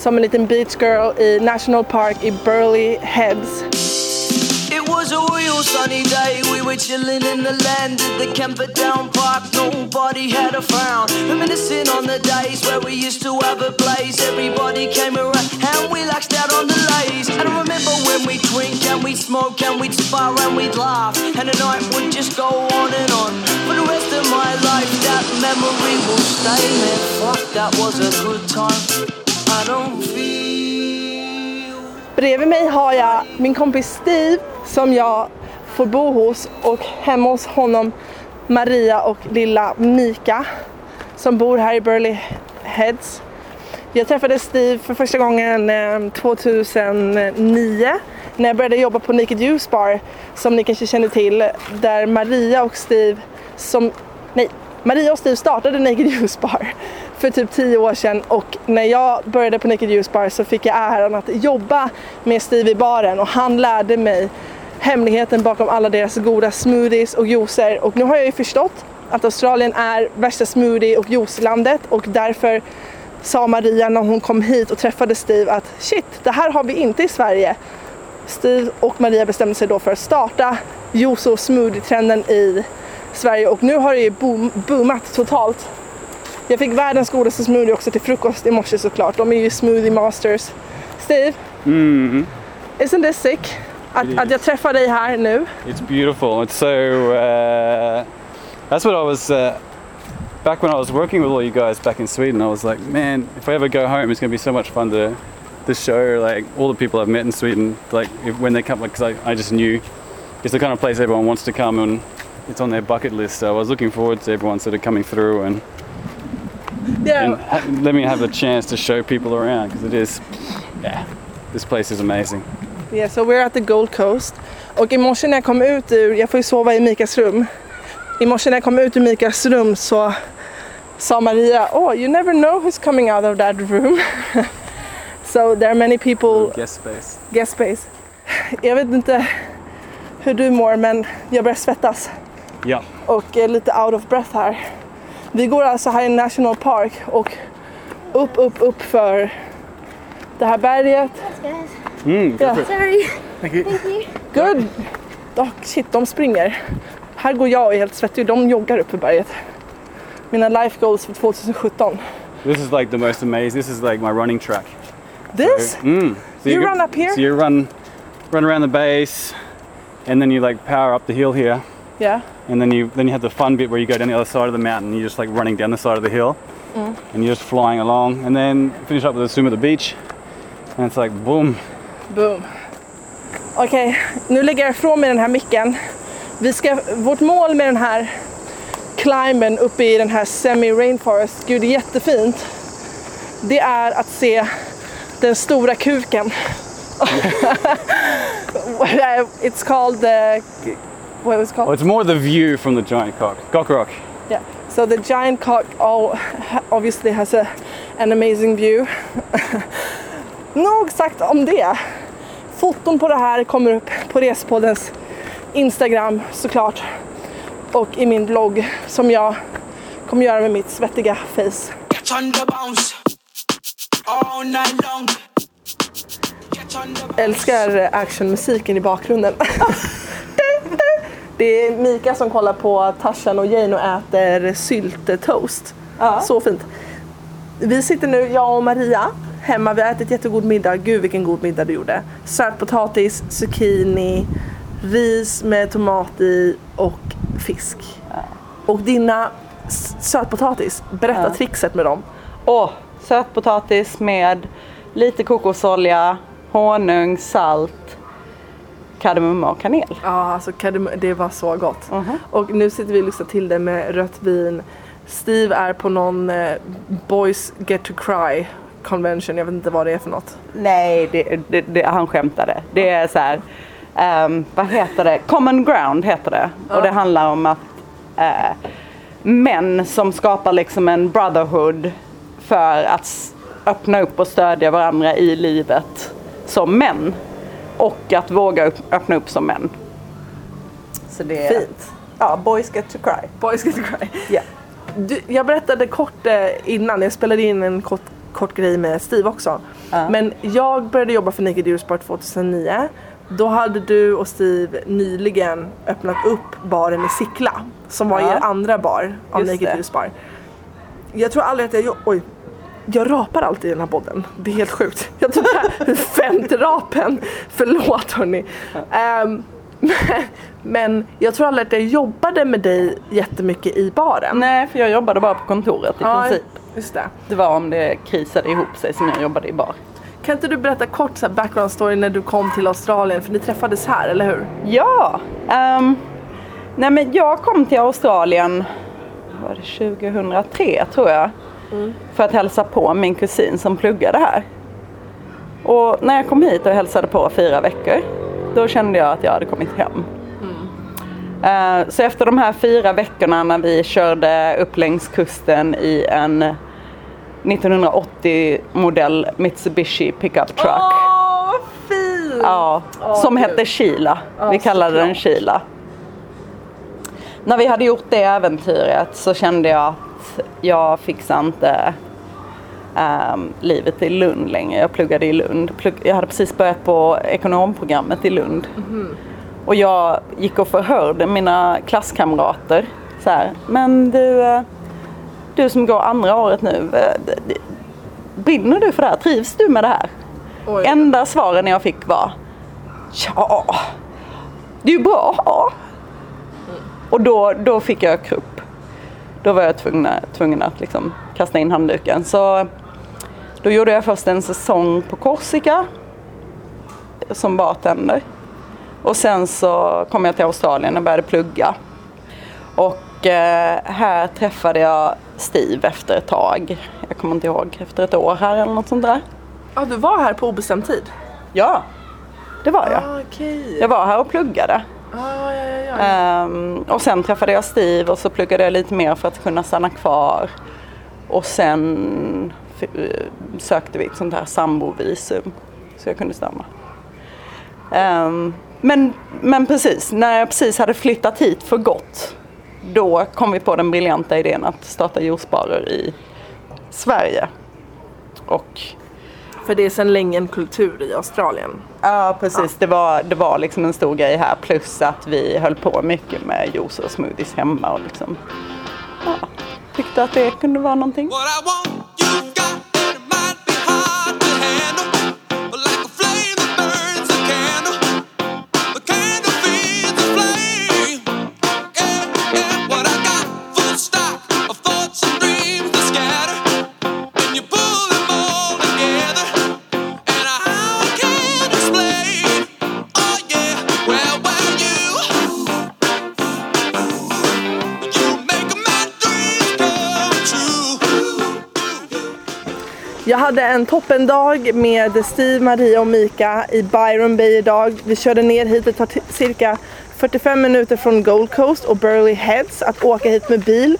som en liten beach girl i National Park i Burley Heads. It was a real sunny day. We were chilling in the land at the camper down park. Nobody had a frown. Reminiscing on the days where we used to have a blaze. Everybody came around and we laxed out on the lays. And I remember when we drink and we smoke and we'd spar and we'd laugh. And the night would just go on and on. For the rest of my life, that memory will stay there. Fuck, that was a good time. Bredvid mig har jag min kompis Steve som jag får bo hos och hemma hos honom Maria och lilla Mika som bor här i Burley Heads. Jag träffade Steve för första gången ehm, 2009 när jag började jobba på Naked Juice Bar som ni kanske känner till där Maria och Steve som, nej, Maria och Steve startade Naked Juice Bar för typ tio år sedan och när jag började på Naked Juice Bar så fick jag äran att jobba med Steve i baren och han lärde mig hemligheten bakom alla deras goda smoothies och juicer och nu har jag ju förstått att Australien är värsta smoothie och juicelandet och därför sa Maria när hon kom hit och träffade Steve att shit, det här har vi inte i Sverige. Steve och Maria bestämde sig då för att starta juice och smoothie-trenden i Sverige och nu har det ju boom, boomat totalt. Jag fick världens godaste smoothie också till frukost i morse såklart. De är ju smoothie masters. Steve, isn't this sick? Att, att jag träffar dig här nu. It's beautiful. It's so. Uh, that's what I was. Uh, back when I was working with all you guys back in Sweden, I was like, man, if I ever go home, it's going to be so much fun to, to show like all the people I've met in Sweden, like if, when they come, because I, I just knew it's the kind of place everyone wants to come and it's on their bucket list. So I was looking forward to everyone sort of coming through and, Yeah. and let me have a chance to show people around because it is, yeah, this place is amazing. Yeah, so we're at the Gold Coast. Och i morse när jag kom ut ur, jag får ju sova i Mikas rum. I morse när jag kom ut ur Mikas rum så sa Maria, oh you never know who's coming out of that room. so there are many people, Guest space. guest space. Jag vet inte hur du mår men jag börjar svettas Yeah. och är lite out of breath här. Vi går alltså här i National Park och upp, upp, upp för det här berget. Mm, Ja. Sorry. Good! Oh, shit, de springer. Här går jag och är helt svettig. De joggar upp för berget. Mina life goals för 2017. This is like the most amazing. This is like my running track. This? Mm. So You go- run up here? So you run, run around the base, and then you like power up the hill here, Yeah. and then you then you have the fun bit where you go down the other side of the mountain. You're just like running down the side of the hill, Mm. and you're just flying along, and then finish up with a swim at the beach, and it's like boom. Boom. Okej, nu lägger jag ifrån mig den här micken. Vi ska, vårt mål med den här climben uppe i den här semi-rainforest, gud det är jättefint. Det är att se den stora kuken. It's called the... What was it called? Well, it's more the view from the giant cock, cock rock. Yeah. So the giant cock all, obviously has a, an amazing view. Nog sagt om det. Foton på det här kommer upp på Respoddens Instagram såklart. Och i min blogg som jag kommer göra med mitt svettiga face. Älskar actionmusiken i bakgrunden. Det är Mika som kollar på Tarzan och Jane och äter syltetoast. Så fint. Vi sitter nu, jag och Maria, hemma. Vi har ätit jättegod middag. Gud vilken god middag du gjorde. Sötpotatis, zucchini, ris med tomat i och fisk. Och dina sötpotatis, berätta Ja. trixet med dem. Åh, sötpotatis med lite kokosolja, honung, salt, kardemumma och kanel. Ja, alltså kardem- det var så gott. Och nu sitter vi och lyssnar till det med rött vin. Steve är på någon eh, Boys Get to Cry convention, jag vet inte vad det är för något. Nej, det, det, det, han skämtade. Det är så här, ehm, vad heter det? Common ground heter det. Och det handlar om att eh, män som skapar liksom en brotherhood för att öppna upp och stödja varandra i livet som män. Och att våga öppna upp som män. Så det är, Fint. Ja, boys get to cry. Boys get to cry. Ja. Du, jag berättade kort eh, innan, jag spelade in en kort, kort grej med Steve också. Men jag började jobba för Naked Eurosport 2009. Då hade du och Steve nyligen öppnat upp baren i Sickla. Som var Ja. er andra bar av Just Naked. Eurosport. Jag tror aldrig att jag... Oj. Jag rapar alltid i den här podden. Det är helt sjukt. Jag tror det är femte rapen. Förlåt hörni. Ehm, men, men jag tror aldrig att jag jobbade med dig jättemycket i baren. Nej, för jag jobbade bara på kontoret i Ja, princip. Just det. Det var om det krisade ihop sig som jag jobbade i bar. Kan inte du berätta kort så background story när du kom till Australien? För ni träffades här, eller hur? Ja, ehm, nej men jag kom till Australien var det 2003 tror jag. För att hälsa på min kusin som pluggade här. Och när jag kom hit och hälsade på fyra veckor, då kände jag att jag hade kommit hem. Eh, så efter de här fyra veckorna när vi körde upp längs kusten i en 1980 modell Mitsubishi pickup truck. Åh, vad fint! Ja, som gud. hette Kila. vi kallade den. Kila. När vi hade gjort det äventyret så kände jag att jag fixar inte ehm, livet i Lund längre. Jag pluggade i Lund. Plugg- jag hade precis börjat på ekonomprogrammet i Lund. Och jag gick och förhörde mina klasskamrater. Så här, men du, eh, du som går andra året nu, eh, brinner du för det här? Trivs du med det här? Oj. Enda svaren jag fick var Ja, det är ju bra. Och då, då fick jag krupp. Då var jag tvungen, tvungen att liksom kasta in handduken. Så då gjorde jag först en säsong på Korsika som bartender. Och sen så kom jag till Australien och började plugga. Och eh, här träffade jag Steve efter ett tag. Jag kommer inte ihåg, efter ett år här eller något sånt där. Ja, du var här på obestämd tid? Ja, det var jag. Ah, Okej. Jag var här och pluggade. Ah, ja, ja, ja. Ehm, och sen träffade jag Steve och så pluggade jag lite mer för att kunna stanna kvar. Och sen eh, sökte vi ett sånt här sambovisum så jag kunde stanna. Um, men, men precis, när jag precis hade flyttat hit för gott då kom vi på den briljanta idén att starta Jordsparare i Sverige. Och för det är sedan länge en kultur i Australien. Ja precis, Det, var, det var liksom en stor grej här plus att vi höll på mycket med juice och smoothies hemma och liksom ja, tyckte att det kunde vara någonting. What I want, hade en toppendag med Steve, Maria och Mika i Byron Bay idag. Vi körde ner hit, det tar cirka 45 minuter från Gold Coast och Burley Heads att åka hit med bil.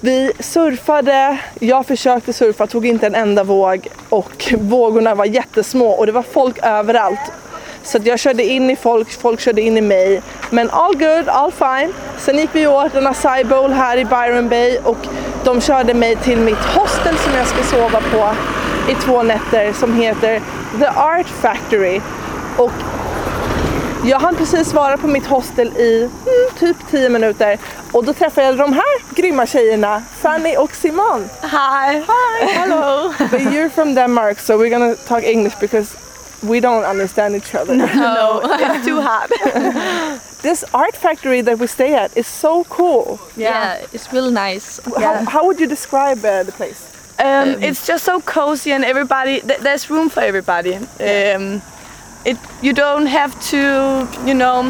Vi surfade, jag försökte surfa, tog inte en enda våg och vågorna var jättesmå och det var folk överallt. Så att jag körde in i folk, folk körde in i mig. Men all good, all fine. Sen gick vi åt en acai bowl här i Byron Bay och de körde mig till mitt hostel som jag ska sova på i två nätter som heter The Art Factory. Och jag hann precis svara på mitt hostel i mm, typ 10 minuter och då träffade jag de här grymma tjejerna, Fanny och Simon. Hi. Hi, hello. But you're from Denmark so we're gonna talk English because we don't understand each other. No, it's too hard. This art factory that we stay at is so cool. yeah. it's really nice. How, how would you describe uh, the place? Um, it's just so cozy and everybody. Th- there's room for everybody. Um, it you don't have to you know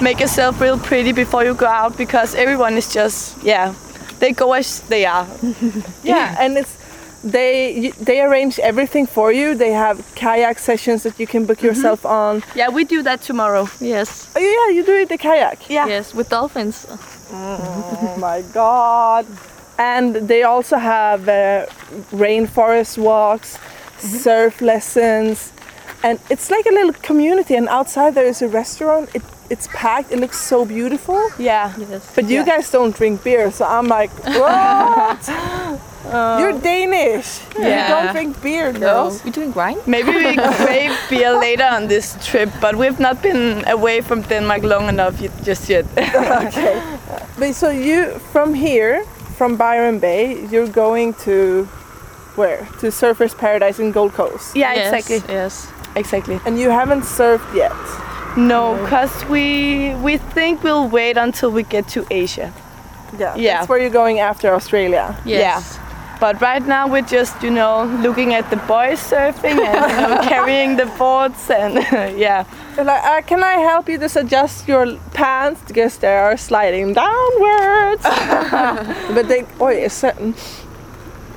make yourself real pretty before you go out because everyone is just yeah they go as they are. Yeah, and it's they they arrange everything for you. They have kayak sessions that you can book yourself on. Yeah, we do that tomorrow. Yes. Oh yeah, you do it the kayak. Yeah. Yes, with dolphins. Oh my god. And they also have uh, rainforest walks, surf lessons, and it's like a little community. And outside there is a restaurant. It, it's packed. It looks so beautiful. Yeah. Yes. But you guys don't drink beer, so I'm like, what? You're Danish. Yeah. You don't drink beer, No, girls. we doing grind? Maybe we crave beer later on this trip, but we've not been away from Denmark long enough just yet. okay. But so you from here, from Byron Bay, you're going to where? To Surfers Paradise in Gold Coast. yeah, Yes, exactly. Yes. Exactly. And you haven't surfed yet. No, because we we think we'll wait until we get to Asia. Yeah. Yeah. That's where you're going after Australia. Yes. Yeah. But right now we're just, you know, looking at the boys surfing and you know, carrying the boards and yeah. Like, uh, can I help you just adjust your pants because they are sliding downwards? but they, oh, it's certain.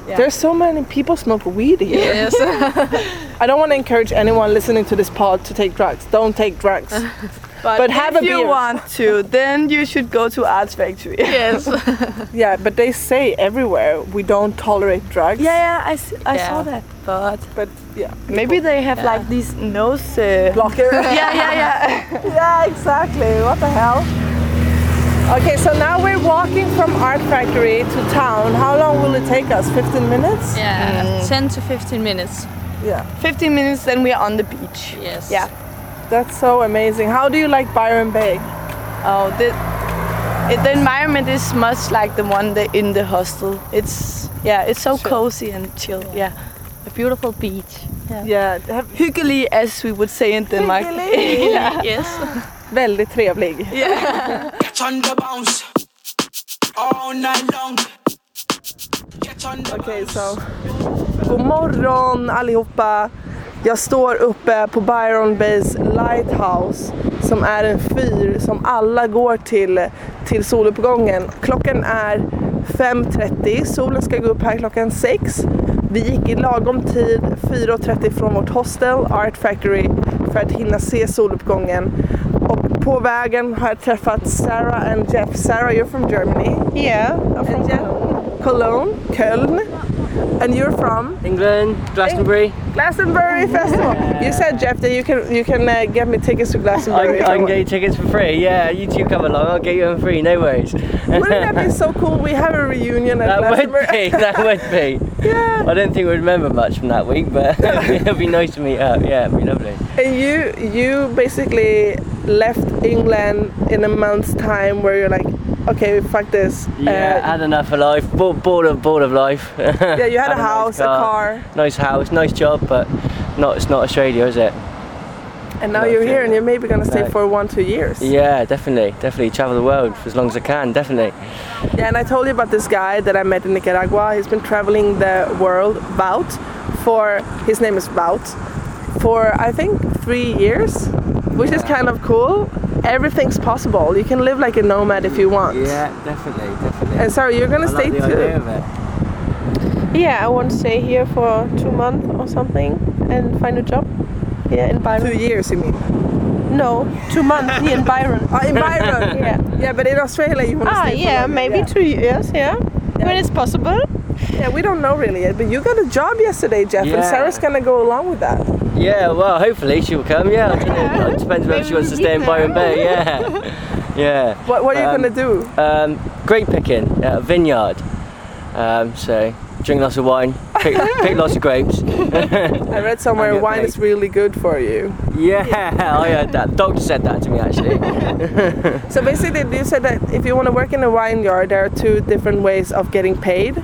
There's so many people smoke weed here. Yes. I don't want to encourage anyone listening to this pod to take drugs. Don't take drugs. But, But have if a you beer. want to, then you should go to Arts Factory. yes. yeah, but they say everywhere we don't tolerate drugs. Yeah, yeah, I, s- I Yeah. saw that. But But yeah, maybe they have Yeah. like these nose. Uh, blocker. yeah, yeah, yeah. yeah, exactly. What the hell? Okay, so now we're walking from Art Factory to town. How long will it take us? 15 minutes? Yeah. 10 to 15 minutes. Yeah. 15 minutes, then we're on the beach. Yes. Yeah. That's so amazing. How do you like Byron Bay? Oh, the it, the environment is much like the one that in the hostel. It's yeah, it's so cozy and chill. Yeah, A beautiful beach. Yeah, have, hyggelig as we would say in Denmark. Hyggelig. yeah. Yes. väldigt trevlig. Get on the bounce all night long. Get on the Okej, så. God morgon allihopa. Jag står uppe på Byron Bays Lighthouse som är en fyr som alla går till, till soluppgången. Klockan är 5.30, solen ska gå upp här klockan 6. Vi gick i lagom tid, 4.30 från vårt hostel, Art Factory, för att hinna se soluppgången. Och på vägen har jag träffat Sarah and Jeff. Sarah, you're from Germany. Yeah, I'm from Jeff, Cologne, Köln. And you're from England, Glastonbury. Glastonbury Festival. You said Jeff that you can you can uh, get me tickets to I, Glastonbury. I can get you tickets for free. Yeah, you two come along. I'll get you them free. No worries. Wouldn't that be so cool? We have a reunion at that would Glastonbury. be. That would be. yeah. I don't think we'd remember much from that week, but it'll be nice to meet up. Yeah, it'd be lovely. And you you basically left England in a month's time, where you're like, okay, fuck this. Yeah, Uh, had enough of life. Bored, bored of bored of life. yeah, you had, a nice house, a car, Nice house, nice job, but not. It's not Australia, is it? and now No, you're here, and you're maybe gonna stay No. for one, two years. Yeah, definitely, definitely travel the world for as long as I can. Definitely. Yeah, and I told you about this guy that I met in Nicaragua. He's been traveling the world, Wout, for his name is Wout, for I think three years, which is kind of cool. Everything's possible. You can live like a nomad if you want. Yeah, definitely, definitely. And sorry, you're gonna I stay like the too. idea of it. Yeah, I want to stay here for two months or something and find a job. Yeah, in Byron. Two years, you mean? No, two months here in Byron. Oh, in Byron. yeah. Yeah, but in Australia you want to Ah, stay. for yeah, longer, maybe yeah. two years. Yeah, when it's possible. Yeah, we don't know really yet, but you got a job yesterday, Jeff, and Sarah's gonna go along with that. Yeah, well, hopefully she'll come. Yeah, I. It depends whether she wants to stay in Byron Bay. Yeah, yeah. What, what are you Um, gonna do? Um, grape picking at a vineyard. Um, so drink lots of wine, pick, pick lots of grapes. I read somewhere wine paid. is really good for you. yeah, I heard that. Doctor said that to me actually. So basically, you said that if you want to work in a vineyard, there are two different ways of getting paid.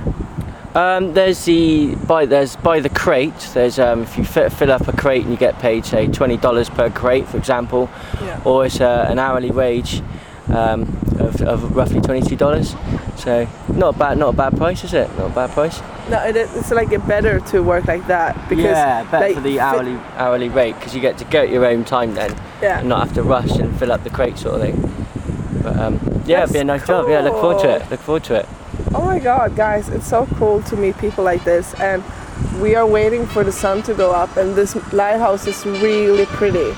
Um, there's the by there's by the crate. There's um, if you fi- fill up a crate and you get paid say twenty dollars per crate, for example, Yeah. or it's uh, an hourly wage um, of, of roughly twenty two dollars. So not a bad not a bad price, is it? Not a bad price. No, it, it's like a better to work like that because yeah, better like, for the hourly hourly rate because you get to go at your own time then Yeah. and not have to rush and fill up the crate sort of thing. But um, yeah, it'd be a nice job. Yeah, look forward to it. Look forward to it. Oh my god, guys, it's so cool to meet people like this. And we are waiting for the sun to go up, and this lighthouse is really pretty.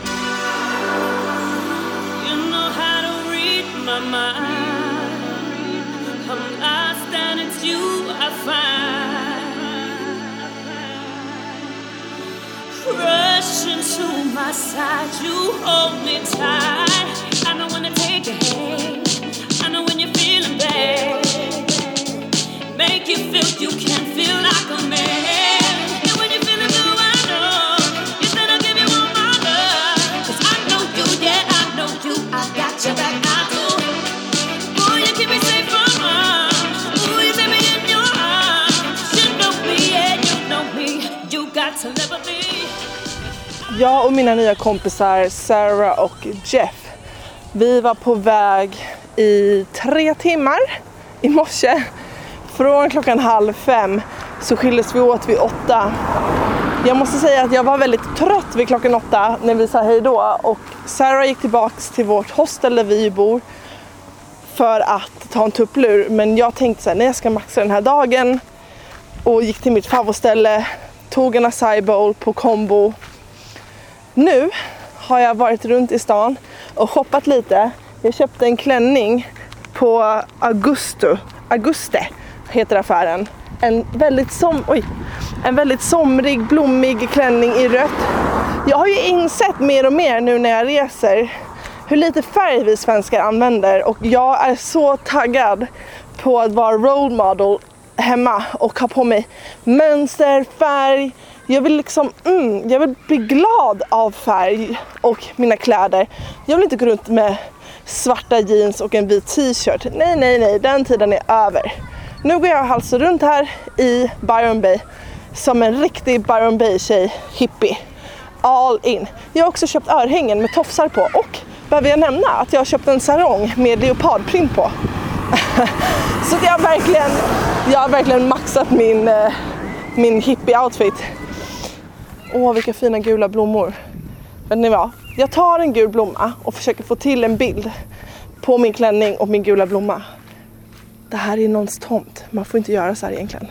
Rush into my side, you hold me tight. I Jag och mina nya kompisar Sarah och Jeff, vi var på väg i tre timmar i morse. Från klockan halv fem så skildes vi åt vid åtta. Jag måste säga att jag var väldigt trött vid klockan åtta när vi sa hej då och Sarah gick tillbaks till vårt hostel där vi bor för att ta en tupplur. Men jag tänkte så här, nej jag ska maxa den här dagen och gick till mitt favoritställe, tog en acai bowl på Combo. nu har jag varit runt i stan och shoppat lite. Jag köpte en klänning på Augusto, Auguste heter affären. En väldigt, som, oj, en väldigt somrig, blommig klänning i rött. Jag har ju insett mer och mer nu när jag reser hur lite färg vi svenskar använder och jag är så taggad på att vara role model hemma och ha på mig mönster, färg. Jag vill liksom, mm, jag vill bli glad av färg och mina kläder. Jag vill inte gå runt med svarta jeans och en vit t-shirt. Nej, nej, nej, den tiden är över. Nu går jag alltså runt här i Byron Bay som en riktig Byron Bay-tjej, hippie. All in. Jag har också köpt örhängen med tofsar på och behöver jag nämna att jag har köpt en sarong med leopardprint på. Så jag har verkligen, jag har verkligen maxat min, eh, min hippie-outfit. Åh, vilka fina gula blommor. Vet ni vad? Jag tar en gul blomma och försöker få till en bild på min klänning och min gula blomma. Det här är någons tomt. Man får inte göra så här egentligen.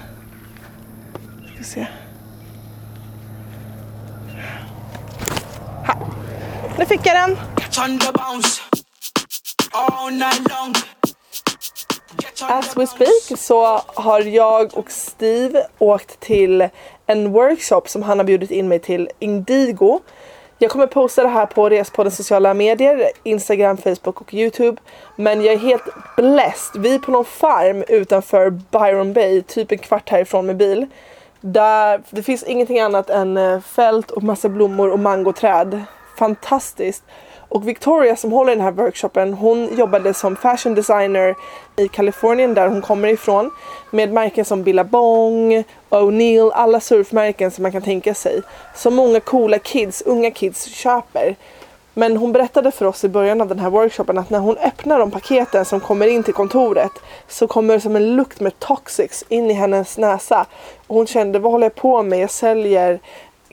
Ska se. Här. Nu fick jag den. As we speak så har jag och Steve åkt till en workshop som han har bjudit in mig till, Indigo. Jag kommer posta det här på Respoddens sociala medier, Instagram, Facebook och Youtube. Men jag är helt blessed. Vi är på någon farm utanför Byron Bay, typ en kvart härifrån med bil. Där det finns ingenting annat än eh, fält och massa blommor och mangoträd. Fantastiskt. Och Victoria som håller den här workshopen, hon jobbade som fashion designer i Kalifornien där hon kommer ifrån. Med märken som Billabong, O'Neill, alla surfmärken som man kan tänka sig. Som många coola kids, unga kids köper. Men hon berättade för oss i början av den här workshopen att när hon öppnar de paketen som kommer in till kontoret så kommer det som en lukt med toxics in i hennes näsa. Och hon kände, vad håller jag på med? Jag säljer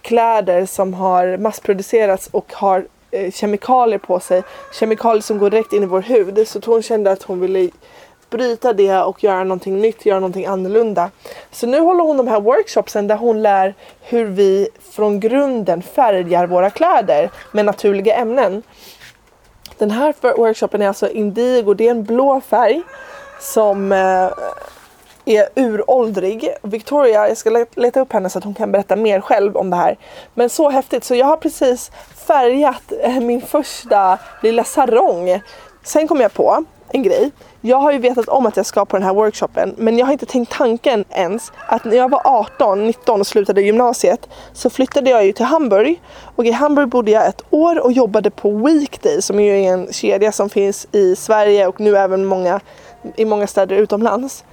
kläder som har massproducerats och har Eh, kemikalier på sig. Kemikalier som går direkt in i vår hud. Så hon kände att hon ville bryta det och göra någonting nytt, göra någonting annorlunda. Så nu håller hon de här workshopsen där hon lär hur vi från grunden färgar våra kläder med naturliga ämnen. Den här workshopen är alltså indigo, det är en blå färg som eh, är uråldrig. Victoria, jag ska leta upp henne så att hon kan berätta mer själv om det här. Men så häftigt, så jag har precis färgat eh, min första lilla sarong. Sen kom jag på en grej. Jag har ju vetat om att jag ska på den här workshopen men jag har inte tänkt tanken ens att när jag var 18, 19 och slutade gymnasiet så flyttade jag ju till Hamburg och i Hamburg bodde jag ett år och jobbade på Weekday som är ju en kedja som finns i Sverige och nu även många, i många städer utomlands.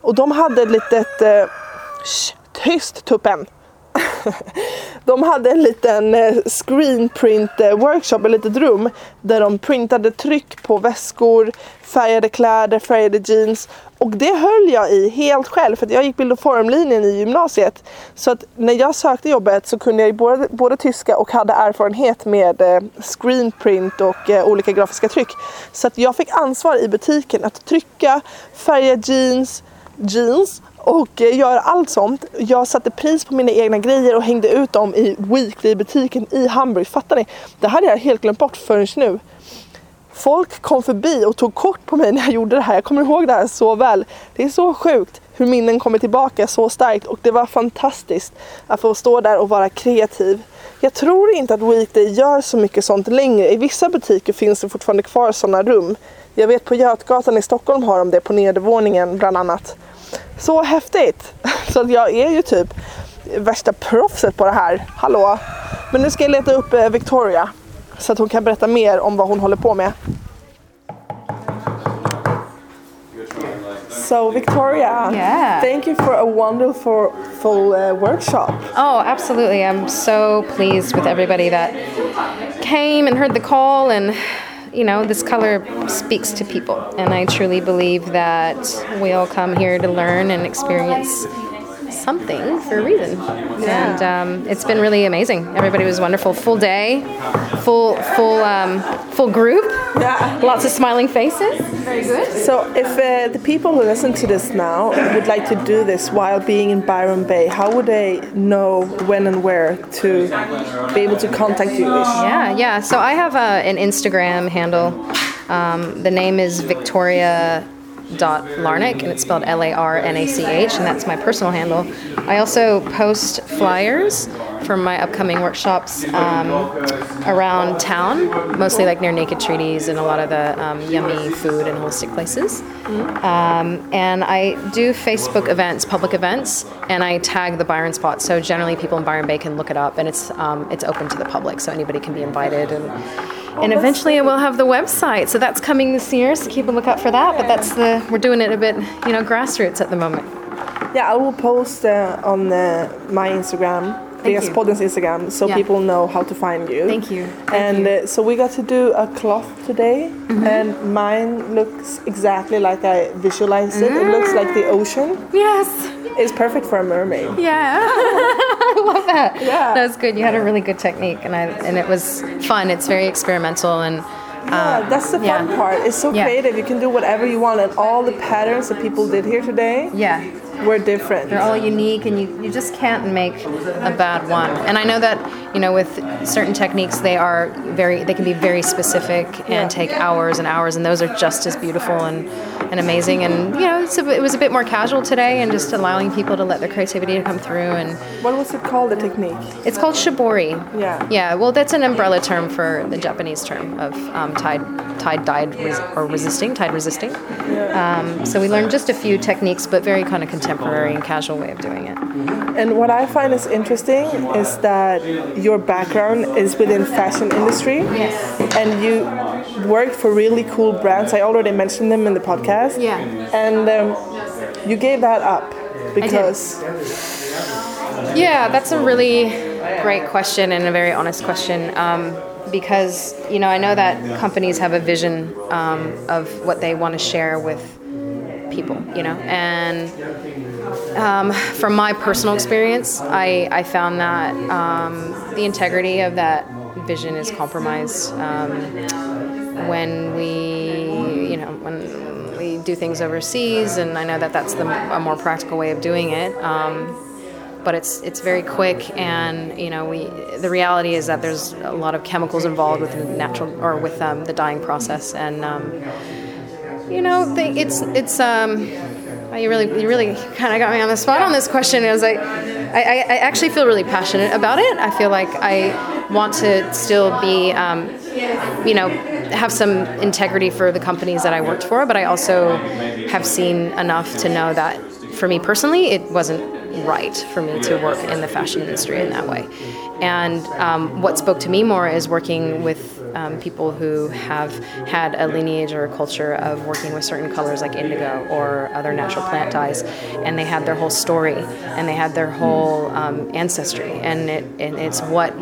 Och de hade ett litet... Eh, tyst tuppen! de hade en liten eh, screenprint-workshop, eh, ett litet rum där de printade tryck på väskor, färgade kläder, färgade jeans och det höll jag i helt själv för att jag gick bild och formlinjen i gymnasiet. Så att när jag sökte jobbet så kunde jag ju både, både tyska och hade erfarenhet med eh, screenprint och olika grafiska tryck. Så att jag fick ansvar i butiken att trycka, färga jeans, jeans och eh, gör allt sånt. Jag satte pris på mina egna grejer och hängde ut dem i Weekly-butiken i Hamburg. Fattar ni? Det hade jag helt glömt bort förrän nu. Folk kom förbi och tog kort på mig när jag gjorde det här. Jag kommer ihåg det här så väl. Det är så sjukt hur minnen kommer tillbaka så starkt och det var fantastiskt att få stå där och vara kreativ. Jag tror inte att Weekday gör så mycket sånt längre. I vissa butiker finns det fortfarande kvar sådana rum. Jag vet på Götgatan i Stockholm har de det på nedervåningen bland annat. Så häftigt! Så att jag är ju typ värsta proffset på det här. Hallå! Men nu ska jag leta upp eh, Victoria så att hon kan berätta mer om vad hon håller på med. So Victoria, Yeah. thank you for a wonderful full, uh, workshop. Oh, absolutely. I'm so pleased with everybody that came and heard the call and you know, this color speaks to people. And I truly believe that we all come here to learn and experience something for a reason. And um, it's been really amazing. Everybody was wonderful. Full day, full full um, full group. Yeah. Lots of smiling faces. Very good. So, if uh, the people who listen to this now would like to do this while being in Byron Bay, how would they know when and where to be able to contact you? Yeah, yeah. So I have a, an Instagram handle. Um, the name is Victoria Dot larnick, and it's spelled L-A-R-N-A-C-H, and that's my personal handle. I also post flyers for my upcoming workshops um, around town, mostly like near Naked Treaties and a lot of the um, yummy food and holistic places. Um, and I do Facebook events, public events, and I tag the Byron spot. So generally, people in Byron Bay can look it up, and it's um, it's open to the public, so anybody can be invited. And and eventually, I will have the website. So that's coming this year. So keep a lookout for that. But that's the we're doing it a bit, you know, grassroots at the moment. Yeah, I will post uh, on uh, my Instagram, Vegas. Poddens Instagram, so Yeah. people know how to find you. Thank you. Thank and. Uh, so we got to do a cloth today, Mhm. and mine looks exactly like I visualized it. It looks like the ocean. Yes. It's perfect for a mermaid. Yeah, love that. Yeah. That was good. You had a really good technique, and I and it was fun. It's very experimental and. Yeah, um, that's the fun yeah. part. It's so Yeah. creative. You can do whatever you want, and all the patterns that people did here today, yeah, were different. They're all unique, and you, you just can't make a bad one. And I know that you know with certain techniques, they are very they can be very specific and take hours and hours, and those are just as beautiful and, and amazing. And you know, it's a, it was a bit more casual today, and just allowing people to let their creativity come through. And what was it called? The technique? It's called shibori. Yeah. Yeah. Well, that's an umbrella term for the Japanese term of um, tide tide dyed res- or resisting tide resisting. Um, so we learned just a few techniques, but very kind of contemporary and casual way of doing it. And what I find is interesting is that your background is within fashion industry. Yes. And you worked for really cool brands. I already mentioned them in the podcast. Yeah. And um, you gave that up because Yeah, that's a really great question and a very honest question. Um, because you know, I know that companies have a vision um, of what they want to share with people. You know, and um, from my personal experience, I, I found that um, the integrity of that vision is compromised um, when we, you know, when we do things overseas, and I know that that's the, a more practical way of doing it. Um, but it's it's very quick, and you know, we the reality is that there's a lot of chemicals involved with the natural or with um, the dyeing process, and um, you know, they, it's it's um, oh, you really you really kind of got me on the spot on this question. It I, I, I actually feel really passionate about it. I feel like I want to still be, um, you know, have some integrity for the companies that I worked for, but I also have seen enough to know that for me personally, it wasn't right for me to work in the fashion industry in that way. And um, what spoke to me more is working with um, people who have had a lineage or a culture of working with certain colors like indigo or other natural plant dyes, and they had their whole story and they had their whole um, ancestry, and it and it's what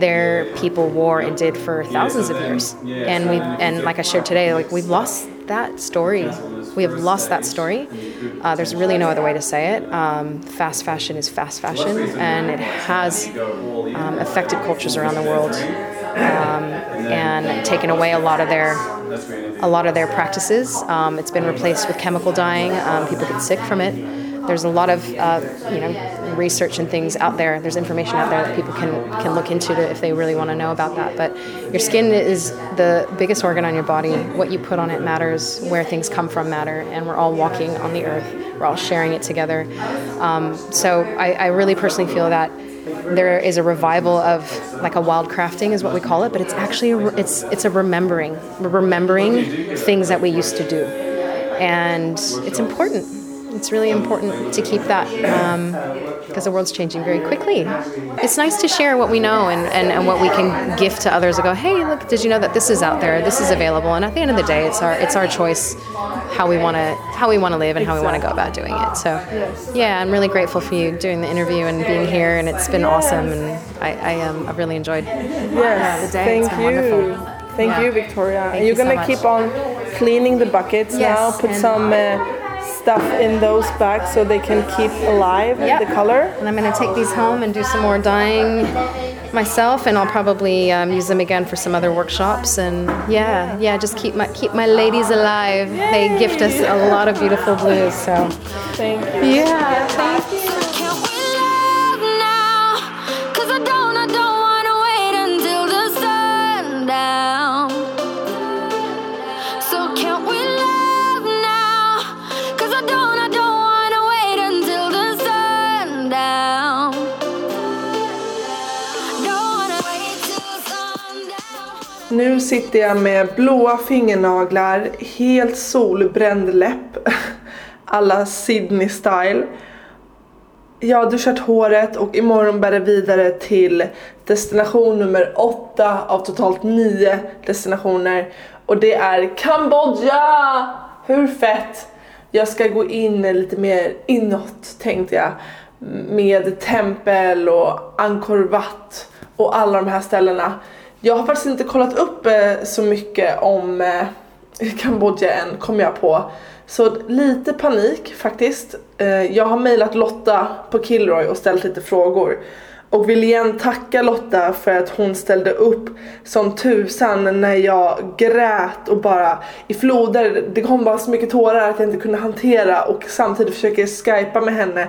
their people wore and did for thousands of years. And we and like I shared today, like we've lost that story. We have lost that story. Uh, there's really no other way to say it. Um, fast fashion is fast fashion, and it has um, affected cultures around the world um, and taken away a lot of their a lot of their practices. Um, it's been replaced with chemical dyeing. Um, people get sick from it. There's a lot of uh, you know research and things out there. There's information out there that people can can look into to, if they really want to know about that. But your skin is the biggest organ on your body. What you put on it matters. Where things come from matter, and we're all walking on the earth. We're all sharing it together. Um, so I, I really personally feel that there is a revival of like a wild crafting is what we call it but it's actually a, it's it's a remembering remembering things that we used to do and it's important it's really important to keep that um, because the world's changing very quickly it's nice to share what we know and, and, and what we can gift to others and go hey look did you know that this is out there this is available and at the end of the day it's our it's our choice how we want to how we want to live and how we want to go about doing it so yeah i'm really grateful for you doing the interview and being here and it's been awesome and i, I um, i've really enjoyed Yes, the day thank you. wonderful. Thank Yeah. you, Victoria. Thank and you're you gonna much. keep on cleaning the buckets Yes, now. Put and- some uh, stuff in those bags so they can keep alive Yep. the color. And I'm going to take these home and do some more dyeing myself, and I'll probably um, use them again for some other workshops. And yeah, yeah, just keep my keep my ladies alive. They gift us a lot of beautiful blues. So thank you. Yeah, thank you. Nu sitter jag med blåa fingernaglar, helt solbränd läpp. Alla Sydney style. Jag har duschat håret och imorgon bär det vidare till destination nummer 8 av totalt 9 destinationer. Och det är Kambodja! Hur fett? Jag ska gå in lite mer inåt tänkte jag. Med tempel och Angkor Wat och alla de här ställena. Jag har faktiskt inte kollat upp eh, så mycket om eh, Kambodja än kom jag på. Så lite panik faktiskt. Eh, jag har mejlat Lotta på Kilroy och ställt lite frågor. Och vill igen tacka Lotta för att hon ställde upp som tusan när jag grät och bara i floder, det kom bara så mycket tårar att jag inte kunde hantera och samtidigt försöker skypa med henne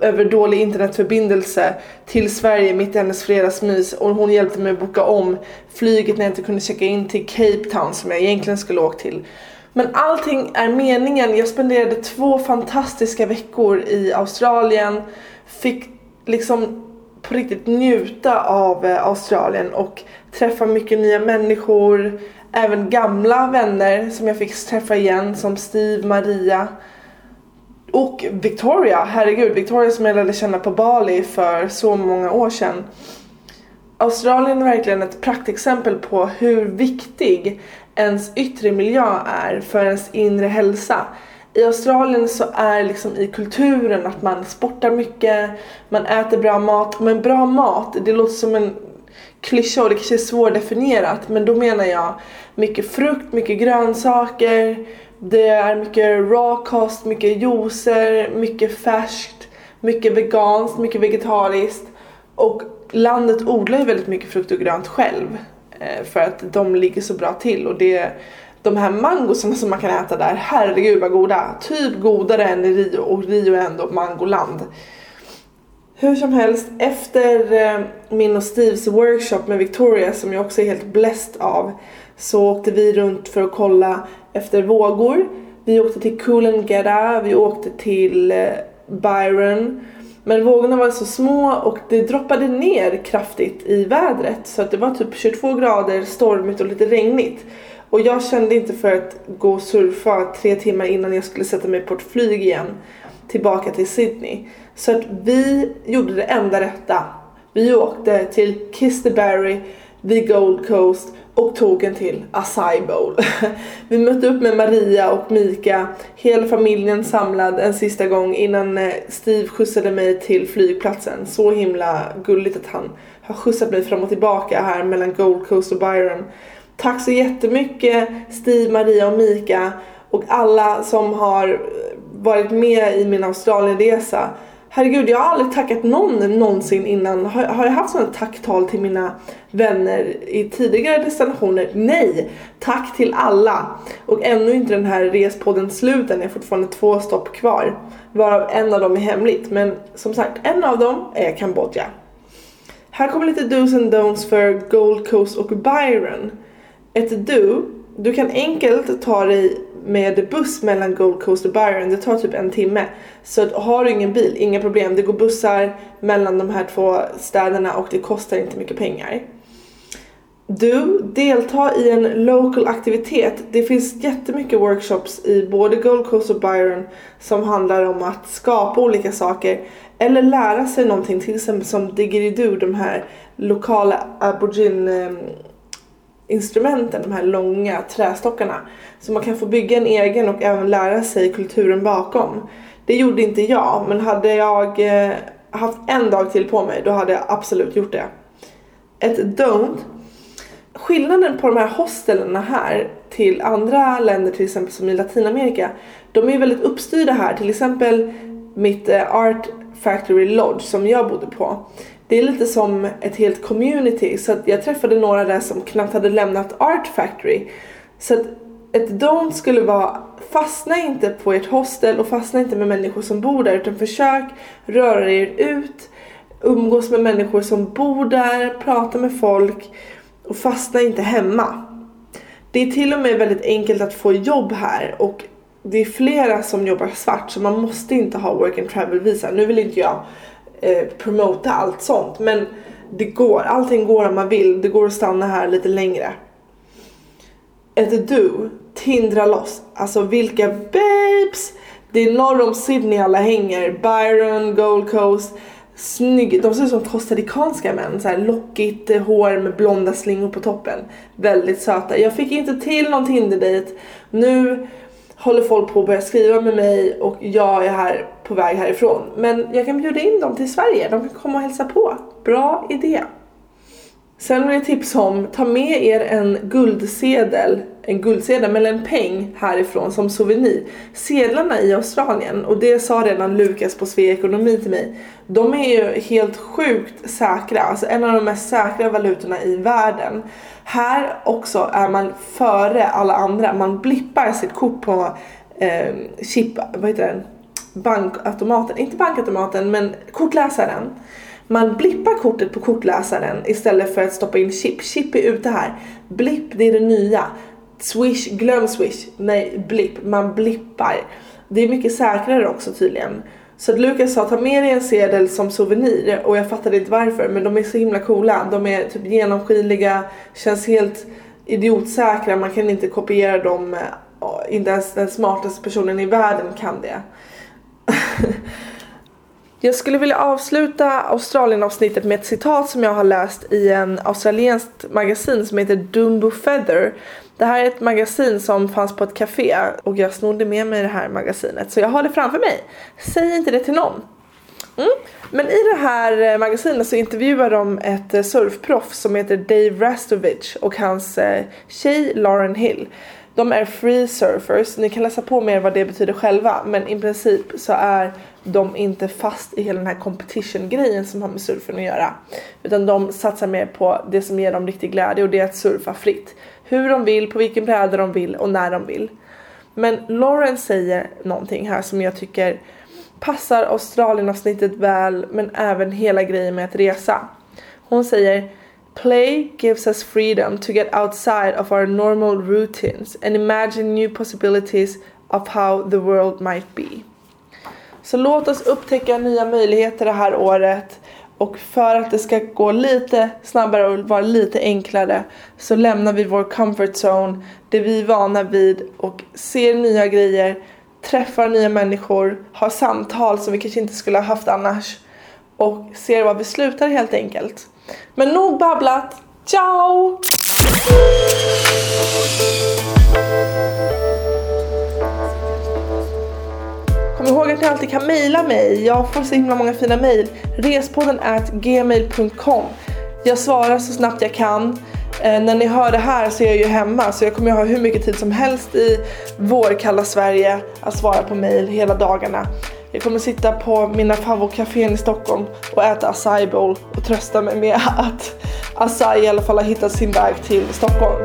över dålig internetförbindelse till Sverige mitt i hennes fredagsmys och hon hjälpte mig att boka om flyget när jag inte kunde checka in till Cape Town som jag egentligen skulle åka till. Men allting är meningen. Jag spenderade två fantastiska veckor i Australien. Fick liksom på riktigt njuta av eh, Australien och träffa mycket nya människor. Även gamla vänner som jag fick träffa igen som Steve, Maria och Victoria. Herregud, Victoria som jag lärde känna på Bali för så många år sedan. Australien är verkligen ett praktexempel på hur viktig ens yttre miljö är för ens inre hälsa. I Australien så är liksom i kulturen att man sportar mycket, man äter bra mat. Men bra mat, det låter som en klyscha och det kanske är svårdefinierat men då menar jag mycket frukt, mycket grönsaker, det är mycket raw kost, mycket juicer, mycket färskt, mycket veganskt, mycket vegetariskt och landet odlar ju väldigt mycket frukt och grönt själv eh, för att de ligger så bra till och det de här mangosarna som man kan äta där, herregud vad goda! Typ godare än i Rio och Rio är ändå mangoland. Hur som helst, efter eh, min och Steves workshop med Victoria som jag också är helt blessed av så åkte vi runt för att kolla efter vågor. Vi åkte till Coolangatta, vi åkte till eh, Byron. Men vågorna var så små och det droppade ner kraftigt i vädret så att det var typ 22 grader, stormigt och lite regnigt. Och jag kände inte för att gå och surfa tre timmar innan jag skulle sätta mig på ett flyg igen tillbaka till Sydney. Så att vi gjorde det enda rätta. Vi åkte till Kiss the Gold Coast och tog en till Acai Bowl. Vi mötte upp med Maria och Mika, hela familjen samlad en sista gång innan eh, Steve skjutsade mig till flygplatsen. Så himla gulligt att han har skjutsat mig fram och tillbaka här mellan Gold Coast och Byron. Tack så jättemycket Steve, Maria och Mika och alla som har eh, varit med i min Australienresa. Herregud, jag har aldrig tackat någon någonsin innan. Har, har jag haft sådana tacktal till mina vänner i tidigare destinationer? Nej! Tack till alla! Och ännu inte den här respodden slut än. Jag har fortfarande två stopp kvar. Varav en av dem är hemligt. Men som sagt, en av dem är Kambodja. Här kommer lite dos and don'ts för Gold Coast och Byron. Ett do, du kan enkelt ta dig med buss mellan Gold Coast och Byron. Det tar typ en timme. Så har du ingen bil, inga problem. Det går bussar mellan de här två städerna och det kostar inte mycket pengar. Du, delta i en local aktivitet. Det finns jättemycket workshops i både Gold Coast och Byron som handlar om att skapa olika saker eller lära sig någonting, till exempel som didgeridoo, de här lokala aborigin ehm, instrumenten, de här långa trästockarna. Så man kan få bygga en egen och även lära sig kulturen bakom. Det gjorde inte jag, men hade jag eh, haft en dag till på mig då hade jag absolut gjort det. Ett don't. Skillnaden på de här hostellerna här till andra länder till exempel som i Latinamerika. De är väldigt uppstyrda här. Till exempel mitt eh, Art Factory Lodge som jag bodde på. Det är lite som ett helt community så att jag träffade några där som knappt hade lämnat Art Factory. Så att ett don't skulle vara fastna inte på ert hostel och fastna inte med människor som bor där utan försök röra er ut, umgås med människor som bor där, prata med folk och fastna inte hemma. Det är till och med väldigt enkelt att få jobb här och det är flera som jobbar svart så man måste inte ha work and travel visa. Nu vill inte jag eh, promota allt sånt men det går, allting går om man vill. Det går att stanna här lite längre. Ett do, tindra loss. Alltså vilka babes! Det är norr om Sydney alla hänger. Byron, Gold Coast. Snygg. De ser ut som costaricanska män. Så här lockigt hår med blonda slingor på toppen. Väldigt söta. Jag fick inte till någon Tinder-dejt. Nu håller folk på att börja skriva med mig och jag är här på väg härifrån. Men jag kan bjuda in dem till Sverige. De kan komma och hälsa på. Bra idé. Sen vill jag tipsa om, ta med er en guldsedel, en guldsedel eller en peng härifrån som souvenir. Sedlarna i Australien, och det sa redan Lukas på Svea Ekonomi till mig, de är ju helt sjukt säkra, alltså en av de mest säkra valutorna i världen. Här också är man före alla andra, man blippar sitt kort på eh, chip, vad heter den? bankautomaten, inte bankautomaten men kortläsaren. Man blippar kortet på kortläsaren istället för att stoppa in chip. Chip är ute här. Blipp, det är det nya. Swish, glöm swish. Nej, blipp. Man blippar. Det är mycket säkrare också tydligen. Så att Lukas sa ta med dig en sedel som souvenir och jag fattade inte varför men de är så himla coola. De är typ genomskinliga, känns helt idiotsäkra, man kan inte kopiera dem. Eh, inte ens den smartaste personen i världen kan det. Jag skulle vilja avsluta Australien-avsnittet med ett citat som jag har läst i en australienskt magasin som heter Dumbo Feather. Det här är ett magasin som fanns på ett café och jag snodde med mig det här magasinet så jag har det framför mig. Säg inte det till någon. Mm. Men i det här eh, magasinet så intervjuar de ett eh, surfproff som heter Dave Rastovich och hans eh, tjej Lauren Hill. De är free surfers, ni kan läsa på mer vad det betyder själva men i princip så är de inte fast i hela den här competition grejen som har med surfen att göra. Utan de satsar mer på det som ger dem riktig glädje och det är att surfa fritt. Hur de vill, på vilken bräda de vill och när de vill. Men Lauren säger någonting här som jag tycker passar Australien-avsnittet väl men även hela grejen med att resa. Hon säger Play gives us freedom to get outside of our normal routines and imagine new possibilities of how the world might be. Så låt oss upptäcka nya möjligheter det här året och för att det ska gå lite snabbare och vara lite enklare så lämnar vi vår comfort zone, det vi är vana vid och ser nya grejer, träffar nya människor, har samtal som vi kanske inte skulle ha haft annars och ser vad vi slutar helt enkelt. Men nog babblat, ciao! Kom ihåg att ni alltid kan mejla mig. Jag får så himla många fina mejl. Respodden at gmail.com Jag svarar så snabbt jag kan. Eh, när ni hör det här så är jag ju hemma så jag kommer ha hur mycket tid som helst i vårkalla Sverige att svara på mejl hela dagarna. Jag kommer sitta på mina favoritcaféer i Stockholm och äta acai bowl och trösta mig med att acai i alla fall har hittat sin väg till Stockholm.